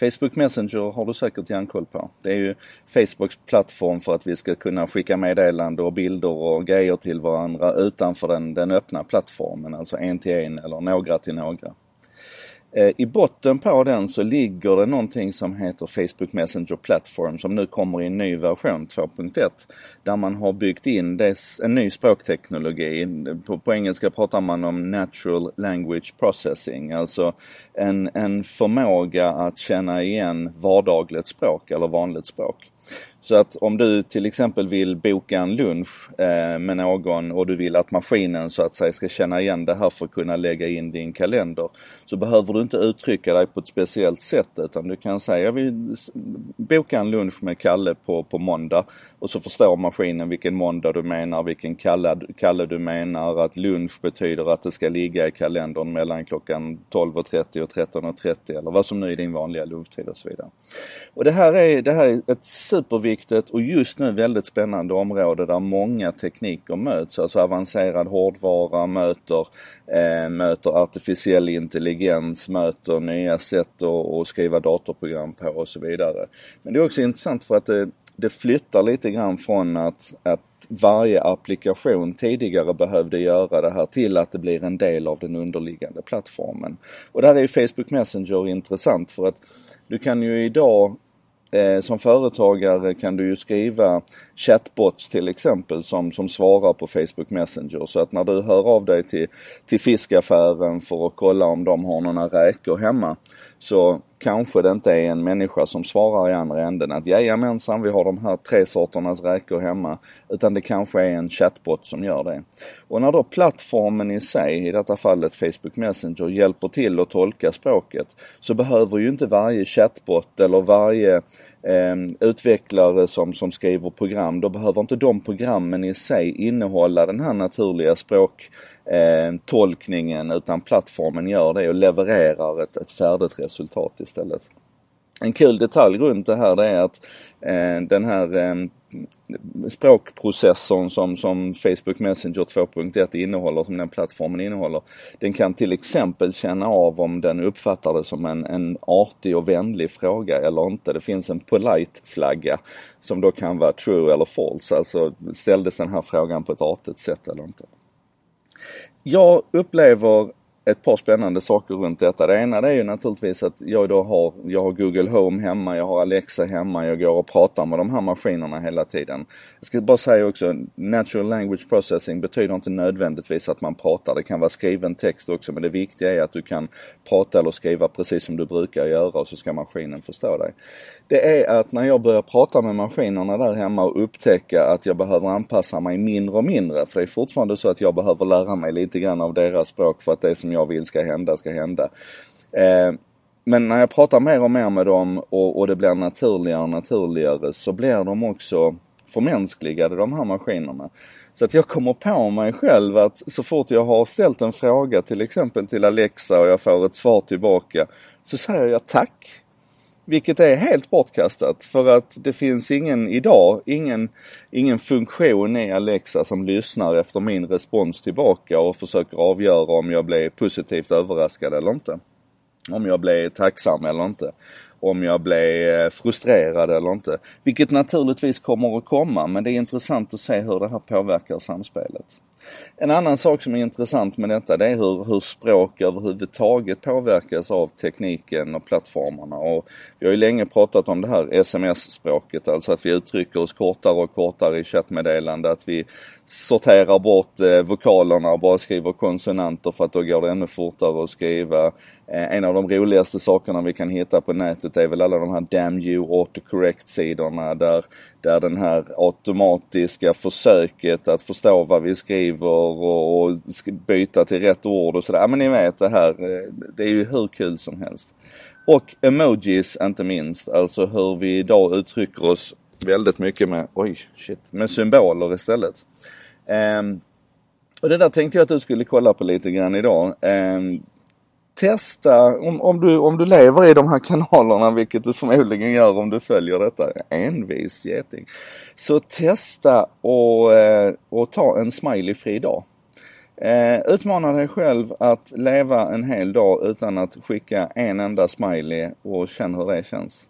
Facebook Messenger har du säkert järnkoll på. Det är ju Facebooks plattform för att vi ska kunna skicka meddelanden och bilder och grejer till varandra utanför den, den öppna plattformen, alltså en till en eller några till några. Eh, I botten på den så ligger det någonting som heter Facebook Messenger Platform som nu kommer i en ny version 2.1. Där man har byggt in en ny språkteknologi. På, på, engelska pratar man om Natural Language Processing. Alltså en, en förmåga att känna igen vardagligt språk eller vanligt språk. Så att om du till exempel vill boka en lunch eh, med någon och du vill att maskinen så att säga ska känna igen det här för att kunna lägga in din kalender. Så behöver du inte uttrycka dig på ett speciellt sätt utan du kan säga jag vill boka en lunch med Kalle på, på måndag. Och så förstår maskinen vilken måndag du menar, vilken Kalle, Kalle du menar. Att lunch betyder att det ska ligga i kalendern mellan klockan 12.30 och 13.30 eller vad som nu är din vanliga lunchtid och så vidare. Och det här är, det här är ett superviktigt och just nu väldigt spännande område där många tekniker möts. Alltså avancerad hårdvara möter, eh, möter artificiell intelligens, möter nya sätt att, att skriva datorprogram på och så vidare. Men det är också intressant för att det, det flyttar lite grann från att, att varje applikation tidigare behövde göra det här till att det blir en del av den underliggande plattformen. Och där är ju Facebook Messenger intressant för att du kan ju idag Eh, som företagare kan du ju skriva chatbots till exempel som, som svarar på Facebook Messenger. Så att när du hör av dig till, till fiskaffären för att kolla om de har några räkor hemma så kanske det inte är en människa som svarar i andra änden att jajamensan, vi har de här tre sorternas räkor hemma. Utan det kanske är en chatbot som gör det. Och när då plattformen i sig, i detta fallet Facebook Messenger, hjälper till att tolka språket så behöver ju inte varje chatbot eller varje eh, utvecklare som, som skriver program, då behöver inte de programmen i sig innehålla den här naturliga språktolkningen eh, utan plattformen gör det och levererar ett, ett färdigt resultat istället. En kul detalj runt det här det är att eh, den här eh, språkprocessorn som, som Facebook Messenger 2.1 innehåller, som den plattformen innehåller. Den kan till exempel känna av om den uppfattar det som en, en artig och vänlig fråga eller inte. Det finns en polite-flagga som då kan vara true eller false. Alltså ställdes den här frågan på ett artigt sätt eller inte. Jag upplever ett par spännande saker runt detta. Det ena det är ju naturligtvis att jag då har, jag har Google Home hemma, jag har Alexa hemma, jag går och pratar med de här maskinerna hela tiden. Jag ska bara säga också, Natural Language Processing betyder inte nödvändigtvis att man pratar. Det kan vara skriven text också men det viktiga är att du kan prata eller skriva precis som du brukar göra och så ska maskinen förstå dig. Det är att när jag börjar prata med maskinerna där hemma och upptäcka att jag behöver anpassa mig mindre och mindre. För det är fortfarande så att jag behöver lära mig lite grann av deras språk för att det som jag vill ska hända, ska hända. Eh, men när jag pratar mer och mer med dem och, och det blir naturligare och naturligare så blir de också förmänskligade de här maskinerna. Så att jag kommer på mig själv att så fort jag har ställt en fråga till exempel till Alexa och jag får ett svar tillbaka så säger jag tack. Vilket är helt bortkastat för att det finns ingen idag, ingen, ingen funktion i Alexa som lyssnar efter min respons tillbaka och försöker avgöra om jag blev positivt överraskad eller inte. Om jag blev tacksam eller inte om jag blev eh, frustrerad eller inte. Vilket naturligtvis kommer att komma men det är intressant att se hur det här påverkar samspelet. En annan sak som är intressant med detta det är hur, hur språk överhuvudtaget påverkas av tekniken och plattformarna. Och vi har ju länge pratat om det här sms-språket, alltså att vi uttrycker oss kortare och kortare i chattmeddelande. Att vi sorterar bort eh, vokalerna och bara skriver konsonanter för att då går det ännu fortare att skriva. Eh, en av de roligaste sakerna vi kan hitta på nätet är väl alla de här damn you autocorrect-sidorna där, där den här automatiska försöket att förstå vad vi skriver och, och byta till rätt ord och sådär. Ja men ni vet det här, eh, det är ju hur kul som helst. Och emojis inte minst, alltså hur vi idag uttrycker oss väldigt mycket med, oj shit, med symboler istället. Um, och det där tänkte jag att du skulle kolla på lite grann idag. Um, testa, om, om, du, om du lever i de här kanalerna, vilket du förmodligen gör om du följer detta, envis geting. Så testa och, eh, och ta en smileyfri dag. Eh, utmana dig själv att leva en hel dag utan att skicka en enda smiley och känn hur det känns.